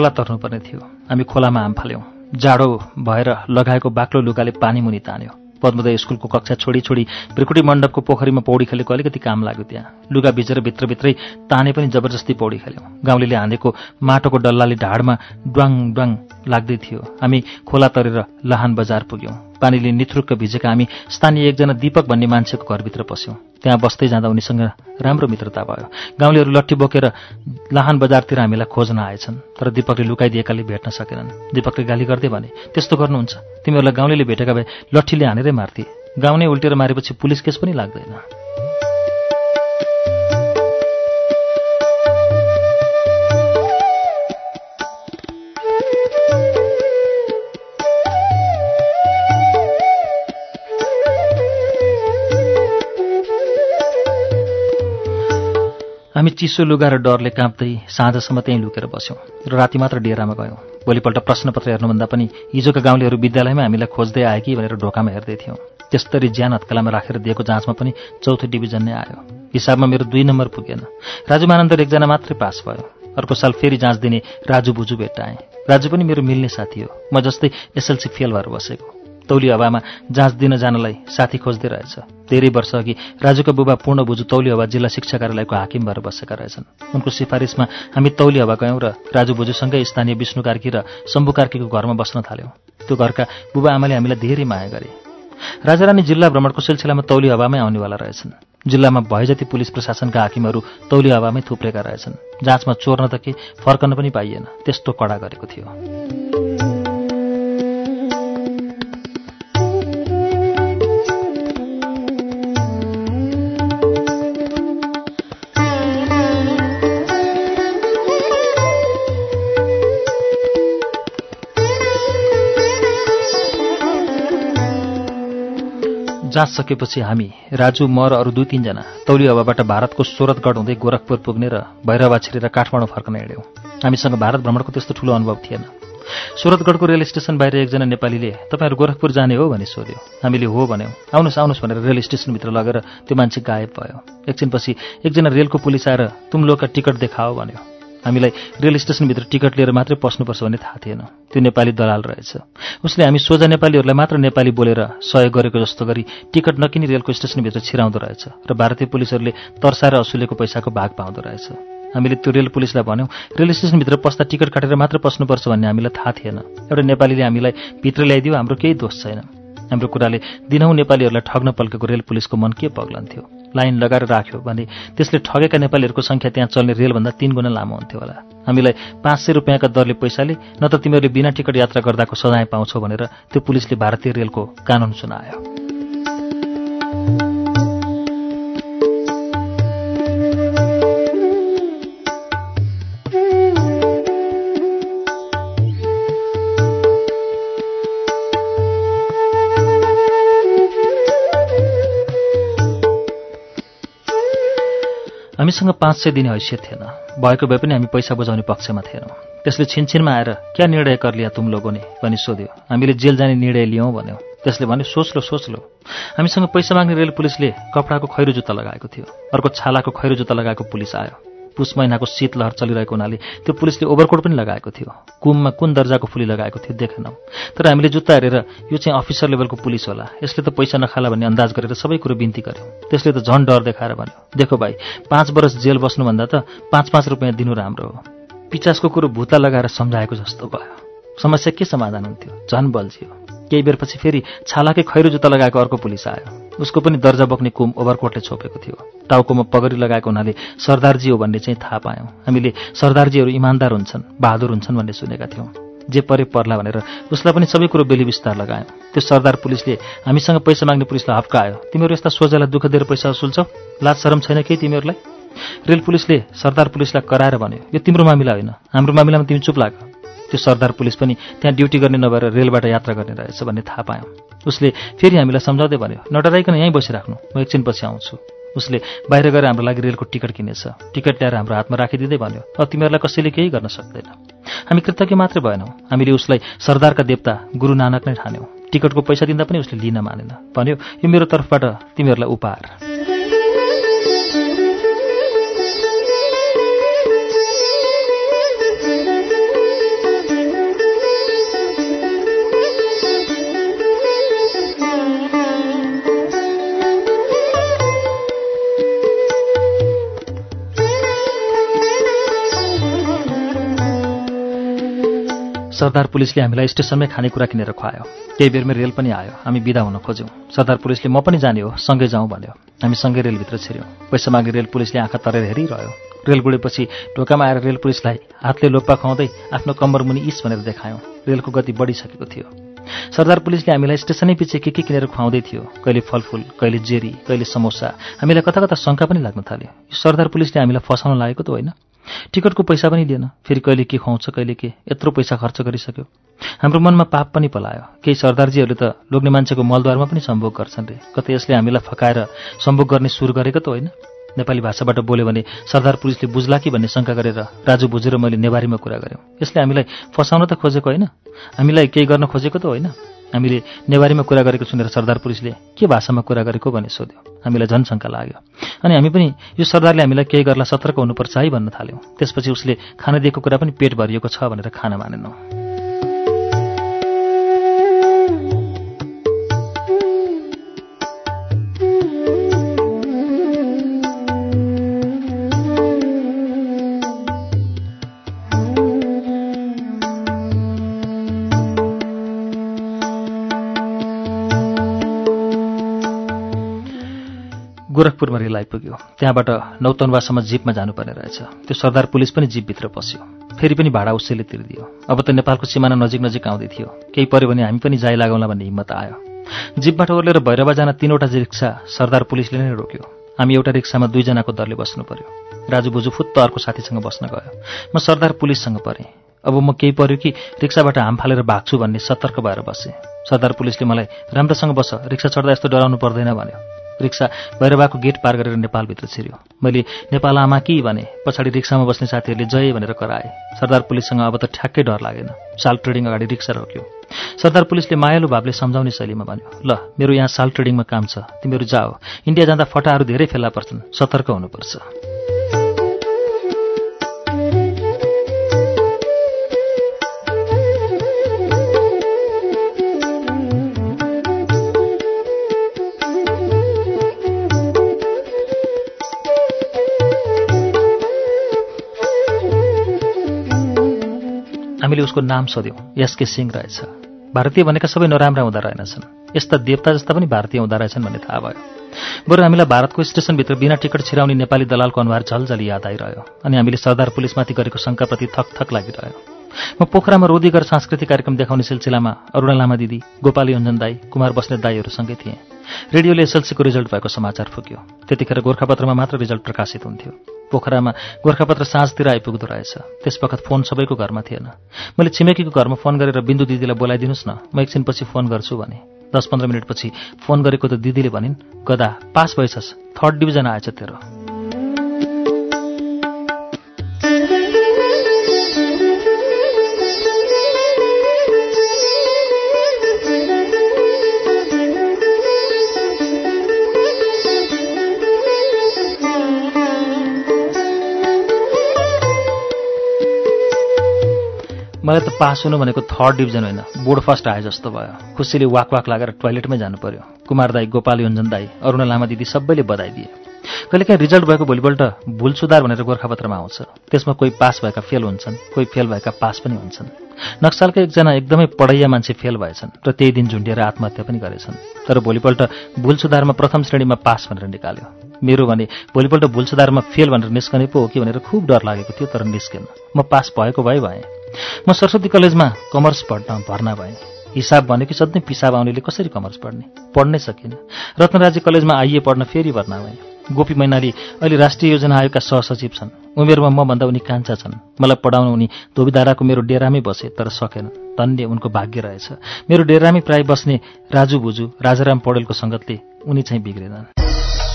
खोला तर्नुपर्ने थियो। हामी खोलामा हाम फाल्यौँ। जाडो भएर लगाएको बाक्लो लुगाले पानी मुनि तान्यो। पद्मोदय स्कुलको कक्षा छोडी छोडी ब्रिकुटी मण्डपको पोखरीमा पौडी खेलेको अलिकति काम लाग्यो त्यहाँ। लुगा भिजेर भित्रभित्रै ताने पनि जबरजस्ती पौडी खेल्यौँ। गाउँले हानेको माटोको डल्लाले ढाडमा ड्वाङ ड्वाङ लाग्दै थियो। हामी खोला तरेर लाहान बजार पुग्यौँ। पानीले निथुरुक्क भिजेका हामी स्थानीय एकजना दीपक भन्ने मान्छेको घरभित्र पस्यौँ। त्यहाँ बस्दै जाँदा उनीसँग राम्रो मित्रता भयो। गाउँलेहरू लट्ठी बोकेर लाहान बजारतिर हामीलाई खोज्न आएछन् तर दिपकले लुकाइदिएकाले भेट्न सकेनन्। दिपकले गाली गर्दै भने त्यस्तो गर्नुहुन्छ? तिमीहरूलाई गाउँले भेटेका भए लट्ठीले हानेरै मार्थे। गाउँ नै उल्टेर मारेपछि पुलिस केस पनि लाग्दैन। हामी चिसो लुगा र डरले काँप्दै साँझसम्म त्यहीँ लुकेर बस्यौँ र राति मात्र डेरामा गयौँ। भोलिपल्ट प्रश्नपत्र हेर्नुभन्दा पनि हिजोका गाउँलेहरू विद्यालयमै हामीलाई खोज्दै आए कि भनेर ढोकामा हेर्दै थियौँ। त्यस्तरी ज्यान हत्कलामा राखेर दिएको जाँचमा पनि चौथो डिभिजन नै आयो। हिसाबमा मेरो दुई नम्बर पुगेन। राजु मानन्दर एकजना मात्रै पास भयो। अर्को साल फेरि जाँच दिने राजु बुजु भेट्टाएँ। राजु पनि मेरो मिल्ने साथी हो। म जस्तै एसएलसी फेल भएर बसेको। तौली हवामा जाँच दिन जानलाई साथी खोज्दै रहेछ। धेरै वर्ष अघि राजुका बुबा पूर्ण बुजु तौली हवा जिल्ला शिक्षा कार्यालयको हाकिम भएर बसेका रहेछन्। उनको सिफारिसमा हामी तौली हवा गयौँ र राजु बुजुसँगै स्थानीय विष्णु कार्की र शम्भु कार्कीको घरमा बस्न थाल्यौँ। त्यो घरका बुबा आमाले हामीलाई धेरै माया गरे। राजारानी जिल्ला भ्रमणको सिलसिलामा तौली हवामै आउनेवाला रहेछन्। जिल्लामा भए जति पुलिस प्रशासनका हाकिमहरू तौली हवामै थुप्रेका रहेछन्। जाँचमा चोर्न त के फर्कन पनि पाइएन। त्यस्तो कडा गरेको थियो। जाँच सकेपछि हामी राजु म र अरू दुई तिनजना तौली हवाबाट भारतको सोरतगढ हुँदै गोरखपुर पुग्ने र भैरवा छिरेर काठमाडौँ फर्कन हिँड्यौँ। हामीसँग भारत भ्रमणको त्यस्तो ठुलो अनुभव थिएन। सुरतगढको रेल स्टेसन बाहिर एकजना नेपालीले तपाईँहरू गोरखपुर जाने हो? भनी सोध्यो। हामीले हो भन्यौँ। आउनुहोस् आउनुहोस् भनेर रेल स्टेसनभित्र लगेर त्यो मान्छे गायब भयो। एकछिनपछि एकजना रेलको पुलिस आएर तुम लोकका टिकट देखाओ भन्यो। हामीलाई रेल स्टेसनभित्र टिकट लिएर मात्रै पस्नुपर्छ भन्ने थाहा थिएन। त्यो नेपाली दलाल रहेछ। उसले हामी सोझा नेपालीहरूलाई मात्र नेपाली बोलेर सहयोग गरेको जस्तो गरी टिकट नकिनी रेलको स्टेसनभित्र छिराउँदो रहेछ र भारतीय पुलिसहरूले तर्साएर असुलेको पैसाको भाग पाउँदो रहेछ। हामीले त्यो रेल पुलिसलाई भन्यौँ रेल स्टेसनभित्र पस्दा टिकट काटेर मात्र पस्नुपर्छ भन्ने हामीलाई थाहा थिएन। एउटा नेपालीले हामीलाई भित्र ल्याइदियो हाम्रो केही दोष छैन। हाम्रो कुराले दिनहुँ नेपालीहरूलाई ठग्न पल्केको रेल पुलिसको मन के पग्लन्थ्यो? लाइन लगाएर राख्यो भने त्यसले ठगेका नेपालीहरूको सङ्ख्या त्यहाँ चल्ने रेलभन्दा तीन गुणा लामो हुन्थ्यो होला। हामीलाई पाँच सय रुपियाँका दरले पैसाले न त तिमीहरूले बिना टिकट यात्रा गर्दाको सजाय पाउँछौ भनेर त्यो पुलिसले भारतीय रेलको कानुन सुनायो। हामीसँग पाँच सय दिने हैसियत थिएन। भएको भए पनि हामी पैसा बुझाउने पक्षमा थिएनौँ। त्यसले छिनछिनमा आएर क्या निर्णय कर लिया तुम लोगों ने? भनी सोध्यो। हामीले जेल जाने निर्णय लियौँ भन्यो। त्यसले भन्यो सोच लो सोच लो। हामीसँग पैसा माग्ने रेल पुलिसले कपडाको खैरो जुत्ता लगाएको थियो। अर्को छालाको खैरो जुत्ता लगाएको पुलिस आयो। पुस महिनाको शीतलहर चलिरहेको हुनाले त्यो पुलिसले ओभरकोट पनि लगाएको थियो। कुममा कुन दर्जाको फुली लगाएको थियो देखेनौँ। तर हामीले जुत्ता हेरेर यो चाहिँ अफिसर लेभलको पुलिस होला। यसले त पैसा नखाला भन्ने अन्दाज गरेर सबै कुरो बिन्ती गर्यो। त्यसले त झन् डर देखाएर भन्यो देखो भाइ पाँच वर्ष जेल बस्नुभन्दा त पाँच पाँच रुपियाँ दिनु राम्रो हो। पिचासको कुरो भुता लगाएर सम्झाएको जस्तो भयो। समस्या के समाधान हुन्थ्यो? झन् बल्झियो। केही बेरपछि फेरि छालाकै खैरो जुत्ता लगाएको अर्को पुलिस आयो। उसको पनि दर्जा बोक्ने कुम ओभरकोटले छोपेको थियो। टाउकोमा पगडी लगाएको हुनाले सरदारजी हो भन्ने चाहिँ थाहा पायौँ। हामीले सरदारजीहरू इमान्दार हुन्छन् बहादुर हुन्छन् भन्ने सुनेका थियौँ। जे परे पर्ला भनेर उसलाई पनि सबै कुरो बेली विस्तार लगायौँ। त्यो सरदार पुलिसले हामीसँग पैसा माग्ने पुलिसलाई हप्कायो तिमीहरू यस्ता सोझालाई दुःख दिएर पैसा असुल्छौ लाज शरम छैन केही तिमीहरूलाई? रेल पुलिसले सरदार पुलिसलाई कराएर भन्यो यो तिम्रो मामिला होइन। हाम्रो मामिलामा तिमी चुप लाग त्यो सरदार पुलिस पनि त्यहाँ ड्युटी गर्ने नभएर रेलबाट यात्रा गर्ने रहेछ भन्ने थाहा पायौँ। उसले फेरि हामीलाई सम्झाउँदै भन्यो नडराइकन यहीँ बसिराख्नु म एकछिनपछि आउँछु। उसले बाहिर गएर हाम्रो लागि रेलको टिकट किनेछ। टिकट ल्याएर हाम्रो हातमा राखिदिँदै भन्यो अब तिमीहरूलाई कसैले केही गर्न सक्दैन। हामी कृतज्ञ मात्रै भएनौँ। हामीले उसलाई सरदारका देवता गुरु नानक नै ठान्यौँ। टिकटको पैसा दिँदा पनि उसले लिन मानेन। भन्यो यो मेरो तर्फबाट तिमीहरूलाई उपहार। सरदार पुलिसले हामीलाई स्टेसनमै खानेकुरा किनेर खुवायो। केही बेरमै रेल पनि आयो। हामी बिदा हुन खोज्यौँ। सरदार पुलिसले म पनि जाने हो सँगै जाउँ भन्यो। हामी सँगै रेलभित्र छिर्यौँ। पैसा माग्ने रेल पुलिसले आँखा तरेर हेरिरह्यो। रेल गुडेपछि ढोकामा आएर रेल पुलिसलाई हातले लोप्पा खुवाउँदै आफ्नो कम्बर मुनि इस भनेर देखायौँ। रेलको गति बढिसकेको थियो। सरदार पुलिसले हामीलाई स्टेसनै पछि के के किनेर खुवाउँदै थियो? कहिले फलफुल कहिले जेरी कहिले समोसा। हामीलाई कता कता शङ्का पनि लाग्न थाल्यो। सरदार पुलिसले हामीलाई फसाउन लागेको त होइन। टिकटको पैसा पनि दिएन। फेरि कहिले के खुवाउँछ कहिले के? यत्रो पैसा खर्च गरिसक्यो। हाम्रो मनमा पाप पनि पलायो। केही सरदारजीहरूले त लोग्ने मान्छेको मलद्वारमा पनि सम्भोग गर्छन् रे। कतै यसले हामीलाई फकाएर सम्भोग गर्ने सुरु गरेको त होइन? नेपाली भाषाबाट बोल्यो भने सरदार पुलिसले बुझ्ला कि भन्ने शङ्का गरेर राजु बुझेर मैले नेवारीमा कुरा गऱ्यौँ। यसले हामीलाई फसाउन त खोजेको होइन? हामीलाई केही गर्न खोजेको त होइन? हामीले नेवारीमा कुरा गरेको सुनेर सरदार पुलिसले के भाषामा कुरा गरेको भने सोध्यो। हामीलाई झन् शङ्का लाग्यो। अनि हामी पनि यो सरदारले हामीलाई केही गर्ला सतर्क हुनुपर्छ है भन्न थाल्यौँ। त्यसपछि उसले खाना दिएको कुरा पनि पेट भरिएको छ भनेर खाना मानेनौँ। गोरखपुरमा रेल आइपुग्यो। त्यहाँबाट नौतनवासम्म जिपमा जानुपर्ने रहेछ। त्यो सरदार पुलिस पनि जिपभित्र पस्यो। फेरि पनि भाडा उसैले तिर्दियो। अब त नेपालको सिमाना नजिक नजिक आउँदै थियो। केही पऱ्यो भने हामी पनि जाइ लागौँला भन्ने हिम्मत आयो। जिपबाट ओर्लेर भैरवा जान तिनवटा रिक्सा सरदार पुलिसले नै रोक्यो। हामी एउटा रिक्सामा दुईजनाको दरले बस्नु पर्यो। राजु बुजु फुत्त अर्को साथीसँग बस्न गयो। म सरदार पुलिससँग परेँ। अब म केही पर्यो कि रिक्साबाट हाम फालेर भाग्छु भन्ने सतर्क भएर बसेँ। सरदार पुलिसले मलाई राम्रोसँग बस। रिक्सा चढ्दा यस्तो डराउनु पर्दैन भन्यो। रिक्सा भैरवाको गेट पार गरेर नेपालभित्र छिर्यो। मैले नेपाल आमा कि? भने पछाडि रिक्सामा बस्ने साथीहरूले जय भनेर कराए। सरदार पुलिससँग अब त ठ्याक्कै डर लागेन। साल ट्रेडिङ अगाडि रिक्सा रोक्यो। सरदार पुलिसले मायालु भावले सम्झाउने शैलीमा भन्यो ल मेरो यहाँ साल ट्रेडिङमा काम छ तिमीहरू जाओ। इन्डिया जाँदा फटाहरू धेरै फेला पर्छन् सतर्क हुनुपर्छ। हामीले उसको नाम सोध्यौँ। एसके सिंह रहेछ। भारतीय भनेका सबै नराम्रा हुँदा रहेनछन्। यस्ता देवता जस्ता पनि भारतीय हुँदो रहेछन् भन्ने थाहा भयो। बरु हामीलाई भारतको स्टेसनभित्र बिना टिकट छिराउने नेपाली दलालको अनुहार झलझली याद आइरह्यो। अनि हामीले सरदार पुलिसमाथि गरेको शङ्काप्रति थक थक लागिरह्यो। म पोखरामा रोदीगर सांस्कृतिक कार्यक्रम देखाउने सिलसिलामा अरुणा लामा दिदी गोपाली अञ्जन दाई कुमार बस्नेत दाईहरूसँगै थिएँ। रेडियोले एसएलसीको रिजल्ट भएको समाचार फुक्यो। त्यतिखेर गोर्खापत्रमा मात्र रिजल्ट प्रकाशित हुन्थ्यो। पोखरामा गोर्खापत्र साँझतिर आइपुग्दो रहेछ। त्यसवखत फोन सबैको घरमा थिएन। मैले छिमेकीको घरमा फोन गरेर बिन्दु दिदीलाई बोलाइदिनुहोस् न। म एकछिनपछि फोन गर्छु भने। दस पन्ध्र मिनटपछि फोन गरेको त दिदीले भनिन् गदा पास भएछस् थर्ड डिभिजन आएछ तेरो। मलाई त पास हुनु भनेको थर्ड डिभिजन होइन बोर्ड फर्स्ट आए जस्तो भयो। खुसीले वाक वाक लागेर टोइलेटमै जानु पर्यो कुमार दाई गोपाल योन्जन दाई अरुणा लामा दिदी सबैले बधाई दिए। कहिलेकाहीँ रिजल्ट भएको भोलिपल्ट भुल सुधार भनेर गोर्खापत्रमा आउँछ। त्यसमा कोही पास भएका फेल हुन्छन् कोही फेल भएका पास पनि हुन्छन्। नक्सालका एकजना एकदमै पढैया मान्छे फेल भएछन् र त्यही दिन झुन्डिएर आत्महत्या पनि गरेछन्। तर भोलिपल्ट भुल सुधारमा प्रथम श्रेणीमा पास भनेर निकाल्यो। मेरो भने भोलिपल्ट भुल सुधारमा फेल भनेर निस्कने पो हो कि? भनेर खुब डर लागेको थियो तर निस्केन। म पास भएको भए भएँ। म सरस्वती कलेजमा कमर्स पढ्न भर्ना भएँ। हिसाब भनेको सधैँ पिसाब आउनेले कसरी कमर्स पढ्ने? पढ्नै सकिनँ रत्नराज्य कलेजमा आइए पढ्न फेरि भर्ना भएँ। गोपी मैनाली अहिले राष्ट्रिय योजना आयोगका सहसचिव छन्। उमेरमा मभन्दा उनी कान्छा छन्। मलाई पढाउन उनी धोबीधाराको मेरो डेरामै बसे तर सकेन। धन्य उनको भाग्य रहेछ। मेरो डेरामै प्राय बस्ने राजु बुजु राजाराम पौडेलको सङ्गतले उनी चाहिँ बिग्रेनन्।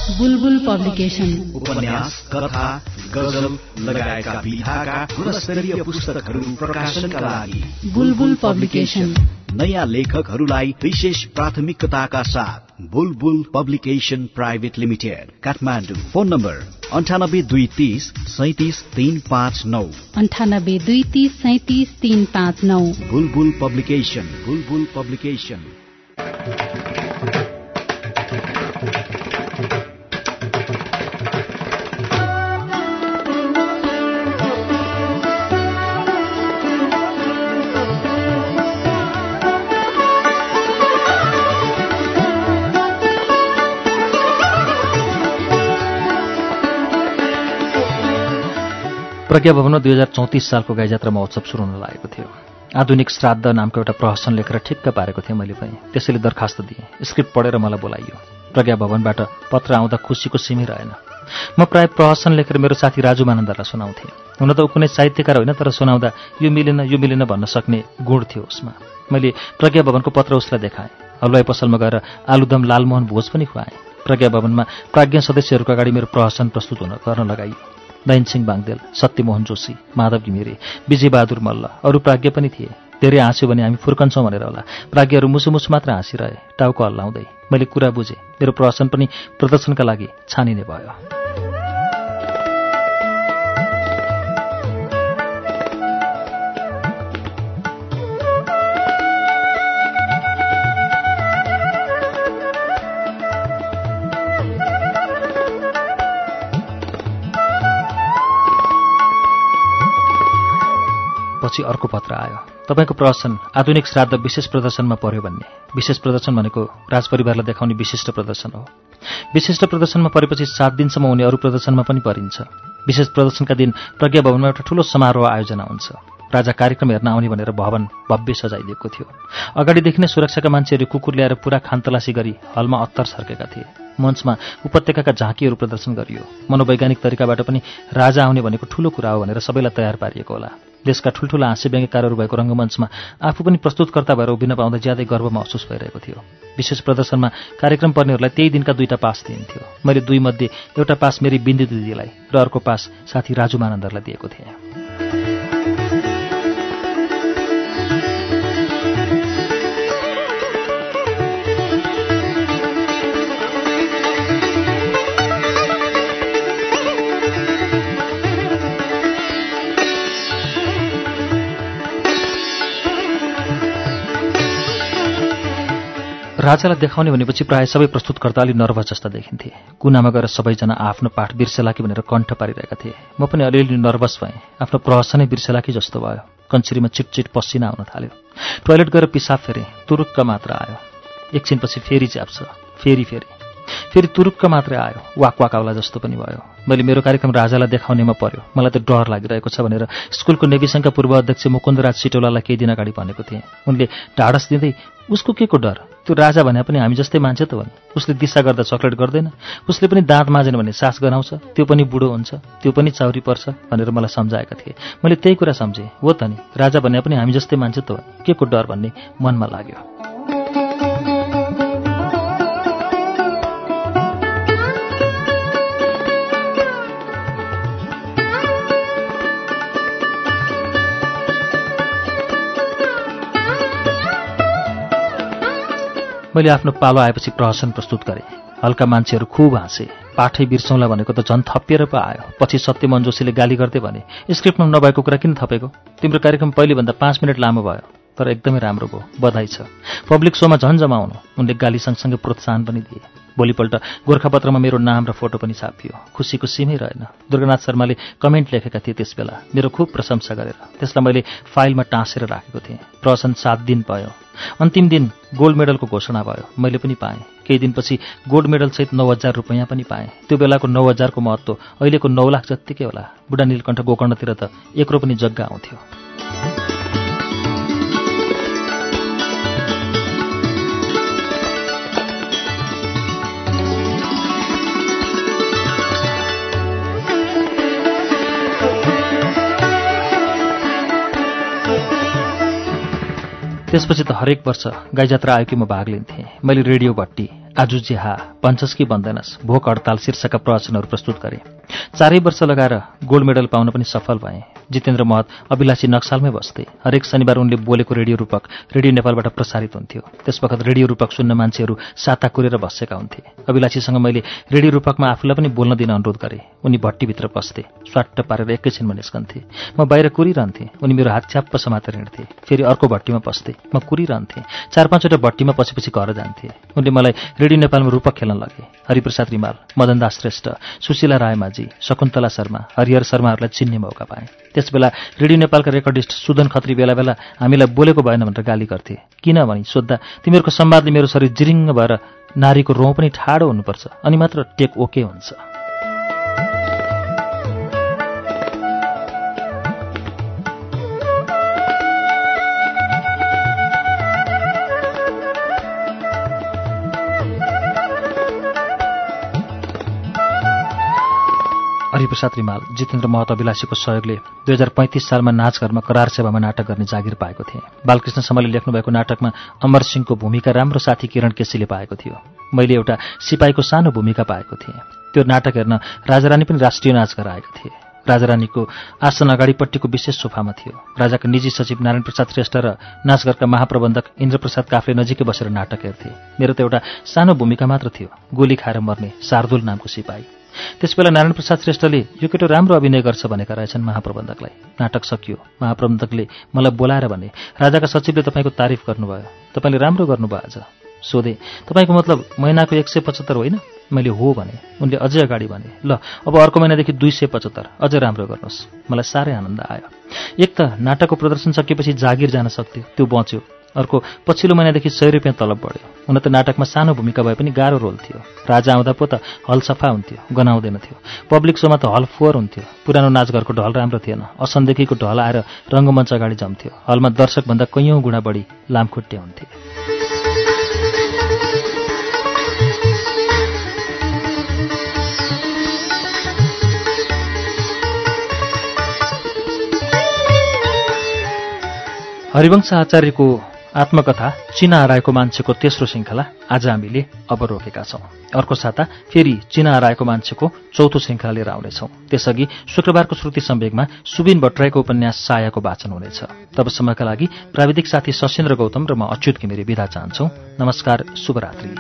बुलबुल पब्लिकेशन। उपन्यास कथा गजल लगायतका विधाका गुणस्तरीय पुस्तकहरू प्रकाशनका लागि बुलबुल पब्लिकेशन। नयाँ लेखकहरूलाई विशेष प्राथमिकताका साथ Bulbul publication private limited Kathmandu. Phone number अन्ठानब्बे दुई तिस सैतिस तिन पाँच नौ। अन्ठानब्बे दुई तिस सैतिस तिन पाँच नौ। बुलबुल पब्लिकेशन बुलबुल पब्लिकेशन। प्रज्ञा भवनमा दुई हजार चौतिस सालको गाईजात्रा महोत्सव सुरु हुन लागेको थियो। आधुनिक श्राद्ध नामको एउटा प्रहसन लेखेर ठिक्क पारेको थिएँ मैले पनि। त्यसैले दरखास्त दिएँ। स्क्रिप्ट पढेर मलाई बोलाइयो। प्रज्ञा भवनबाट पत्र आउँदा खुसीको सिमी रहेन। म प्राय प्रहसन लेखेर मेरो साथी राजु मानन्दरलाई सुनाउँथेँ। हुन त ऊ कुनै साहित्यकार होइन तर सुनाउँदा यो मिलेन यो मिलेन भन्न सक्ने गुण थियो उसमा। मैले प्रज्ञा भवनको पत्र उसलाई देखाएँ। हलवाई पसलमा गएर आलुदम लालमोहन भोज पनि खुवाएँ। प्रज्ञा भवनमा प्राज्ञ सदस्यहरूको अगाडि मेरो प्रहसन प्रस्तुत हुन गर्न लगाइयो। नयनसिंह बाङदेल सत्यमोहन जोशी माधव घिमिरे विजयबहादुर मल्ल अरू प्राज्ञ पनि थिए। धेरै हाँस्यो भने हामी फुर्कन्छौँ भनेर होला। प्राज्ञहरू मुसु मुसु मात्र हाँसिरहे टाउको हल्लाउँदै। मैले कुरा बुझेँ मेरो प्रहसन पनि प्रदर्शनका लागि छानिने भयो। पछि अर्को पत्र आयो। तपाईँको प्रदर्शन आधुनिक श्राद्ध विशेष प्रदर्शनमा पर्यो भन्ने। विशेष प्रदर्शन भनेको राजपरिवारलाई देखाउने विशिष्ट प्रदर्शन हो। विशिष्ट प्रदर्शनमा परेपछि सात दिनसम्म हुने अरू प्रदर्शनमा पनि परिन्छ। विशेष प्रदर्शनका दिन प्रज्ञा भवनमा एउटा ठूलो समारोह आयोजना हुन्छ। राजा कार्यक्रम हेर्न आउने भनेर भवन भव्य सजाइदिएको थियो। अगाडिदेखि नै सुरक्षाका मान्छेहरू कुकुर ल्याएर पुरा खानतलासी गरी हलमा अत्तर सर्केका थिए। मञ्चमा उपत्यकाका झाँकीहरू प्रदर्शन गरियो। मनोवैज्ञानिक तरिकाबाट पनि राजा आउने भनेको ठूलो कुरा हो भनेर सबैलाई तयार पारिएको होला। देशका ठुल्ठुला हाँस्य व्यङ्ग्यकारहरू भएको रङ्गमञ्चमा आफू पनि प्रस्तुतकर्ता भएर उभिन पाउँदा ज्यादै गर्व महसुस भइरहेको थियो। विशेष प्रदर्शनमा कार्यक्रम पर्नेहरूलाई त्यही दिनका दुईटा पास दिइन्थ्यो। मैले दुई मध्ये एउटा पास मेरी बिन्दु दिदीलाई र अर्को पास साथी राजु मानन्दरलाई दिएको थिएँ। राजालाई देखाउने भनेपछि प्रायः सबै प्रस्तुतकर्ता अलि नर्भस जस्ता देखिन्थे। कुनामा गएर सबैजना आफ्नो पाठ बिर्सेला कि भनेर कण्ठ पारिरहेका थिए। म पनि अलिअलि नर्भस भएँ। आफ्नो प्रहसनै बिर्सेला कि जस्तो भयो। कञ्चिरीमा चिटचिट पसिना आउन थाल्यो। टोयलेट गएर पिसाब फेरेँ। तुरुक्क मात्र आयो। एकछिनपछि फेरि च्याप्छ। फेरि फेरि। फेरि तुरुक्क मात्रै आयो। वाक वाक आउला जस्तो पनि भयो। मैले मेरो कार्यक्रम राजालाई देखाउनेमा पर्यो। मलाई त डर लागिरहेको छ भनेर स्कुलको नेभी सङ्घका पूर्व अध्यक्ष मुकुन्दराज सिटौलालाई केही दिन अगाडि भनेको थिएँ। उनले ढाडस दिँदै उसको के को डर? त्यो राजा भने पनि हामी जस्तै मान्छे त भने उसले दिशा गर्दा चक्लेट गर्दैन। उसले पनि दाँत माझेन भने सास गनाउँछ। त्यो पनि बुढो हुन्छ। त्यो पनि चाउरी पर्छ भनेर मलाई सम्झाएका थिए। मैले त्यही कुरा सम्झेँ। हो त नि। राजा भने पनि हामी जस्तै मान्छे त भने के को डर भन्ने मनमा लाग्यो। मैले आफ्नो पालो आएपछि प्रहसन प्रस्तुत गरेँ। हल्का मान्छेहरू खुब हाँसे। पाठै बिर्सौँला भनेको त झन् थपिएर पो आयो। पछि सत्यमन जोशीले गाली गर्दै भने स्क्रिप्टमा नभएको कुरा किन थपेको? तिम्रो कार्यक्रम पहिलेभन्दा पाँच मिनट लामो भयो। तर एकदमै राम्रो भयो। बधाई छ। पब्लिक सोमा झन् जमाउनु। उनले गाली सँगसँगै प्रोत्साहन पनि दिए। भोलिपल्ट गोर्खापत्रमा मेरो नाम र फोटो पनि छापियो। खुसीको सीमै रहेन। दुर्गानाथ शर्माले कमेन्ट लेखेका थिए त्यसबेला। मेरो खुब प्रशंसा गरेर। त्यसलाई मैले फाइलमा टाँसेर राखेको थिएँ। प्रहसन सात दिन भयो। अन्तिम दिन गोल्ड मेडलको घोषणा भयो। मैले पनि पाएँ। केही दिनपछि गोल्ड मेडलसहित नौ हजार रुपियाँ पनि पाएँ। त्यो बेलाको नौ हजारको महत्त्व अहिलेको नौ लाख जत्तिकै होला। बुढा नीलकण्ठ गोकर्णतिर त एक्रो पनि जग्गा आउँथ्यो। त्यसपछि त हरेक वर्ष गाई जात्रा कि म भाग लिन्थेँ। मैले रेडियो भट्टी आजु जेहा पञ्चस कि बन्दैनस् भोक हडताल शीर्षकका प्रवचनहरू प्रस्तुत गरेँ। चारै वर्ष लगाएर गोल्ड मेडल पाउन पनि सफल भएँ। जितेन्द्र महत अभिलाषी नक्सालमै बस्थे। हरेक शनिबार उनले बोलेको रेडियो रूपक रेडियो नेपालबाट प्रसारित हुन्थ्यो। त्यसवखत रेडियो रूपक सुन्न मान्छेहरू साता कुरेर बसेका हुन्थे। अभिलाषीसँग मैले रेडियो रूपकमा आफूलाई पनि बोल्न दिन अनुरोध गरेँ। उनी भट्टीभित्र पस्थे। स्वाट्ट पारेर एकैछिनमा निस्कन्थे। म बाहिर कुरिरहन्थेँ। उनी मेरो हात च्याप्प समातेर हिँड्थे। फेरि अर्को भट्टीमा पस्थे। म कुरिरहन्थेँ। चार पाँचवटा भट्टीमा पछिपछि घर जान्थे। उनले मलाई रेडियो नेपालमा रूपक खेल्न लगे। हरिप्रसाद रिमाल मदनदास श्रेष्ठ सुशीला रायमाझी शकुन्तला शर्मा हरिहर शर्माहरूलाई चिन्ने मौका पाएँ। त्यसबेला रेडियो नेपालका रेकर्डिस्ट सुदन खत्री बेला बेला हामीलाई बोलेको भएन भनेर गाली गर्थे। किन भनी सोद्धा तिमीहरूको संवादले मेरो शरीर जिरिङ्ग भएर नारीको रौँ पनि ठाडो हुनुपर्छ अनि मात्र टेक ओके हुन्छ। हरिप्रसाद रिमाल जितेन्द्र महत अभिलाषीको सहयोगले दुई हजार पैँतिस सालमा नाचघरमा करार सेवामा नाटक गर्ने जागिर पाएको थिएँ। बालकृष्ण समले लेख्नुभएको नाटकमा अमर सिंहको भूमिका राम्रो साथी किरण केसीले पाएको थियो। मैले एउटा सिपाहीको सानो भूमिका पाएको थिएँ। त्यो नाटक हेर्न राजारानी पनि राष्ट्रिय नाचघर आएका थिए। राजारानीको आसन अगाडिपट्टिको विशेष सोफामा थियो। राजाका निजी सचिव नारायण प्रसाद श्रेष्ठ र नाचघरका महाप्रबन्धक इन्द्रप्रसाद काफले नजिकै बसेर नाटक हेर्थे। मेरो त एउटा सानो भूमिका मात्र थियो। गोली खाएर मर्ने शार्दुल नामको सिपाही। त्यसबेला नारायण प्रसाद श्रेष्ठले यो केटो राम्रो अभिनय गर्छ भनेका रहेछन् महाप्रबन्धकलाई। नाटक सकियो। महाप्रबन्धकले मलाई बोलाएर भने राजाका सचिवले तपाईँको तारिफ गर्नुभयो। तपाईँले राम्रो गर्नुभयो आज। सोधे तपाईँको मतलब महिनाको एक सय पचहत्तर होइन? मैले हो भने उनले अझै अगाडि भने ल अब अर्को महिनादेखि दुई सय पचहत्तर। अझै राम्रो गर्नुहोस्। मलाई साह्रै आनन्द आयो। एक त नाटकको प्रदर्शन सकिएपछि जागिर जान सक्थ्यो। त्यो बच्यो। अर्को पछिल्लो महिनादेखि सय रुपियाँ तलब बढ्यो। हुन त नाटकमा सानो भूमिका भए पनि गाह्रो रोल थियो। राजा आउँदा पो त हल सफा हुन्थ्यो गनाउँदैन थियो। पब्लिक सोमा त हल फोहोर हुन्थ्यो। पुरानो नाचघरको ढल राम्रो थिएन। असनदेखिको ढल आएर रङ्गमञ्च अगाडि जम्थ्यो। हलमा दर्शकभन्दा कैयौँ गुणा बढी लामखुट्टे हुन्थे। हरिवंश आचार्यको आत्मकथा चिना हराएको मान्छेको तेस्रो श्रृङ्खला आज हामीले अब रोकेका छौं अर्को साता फेरि चिना हराएको मान्छेको चौथो श्रृङ्खला लिएर आउनेछौं त्यसअघि शुक्रबारको श्रुति सम्वेगमा सुबिन भट्टराईको उपन्यास सायाको वाचन हुनेछ तबसम्मका लागि प्राविधिक साथी सशेन्द्र गौतम र म अच्युत घिमिरे विदा चाहन्छौ नमस्कार शुभरात्री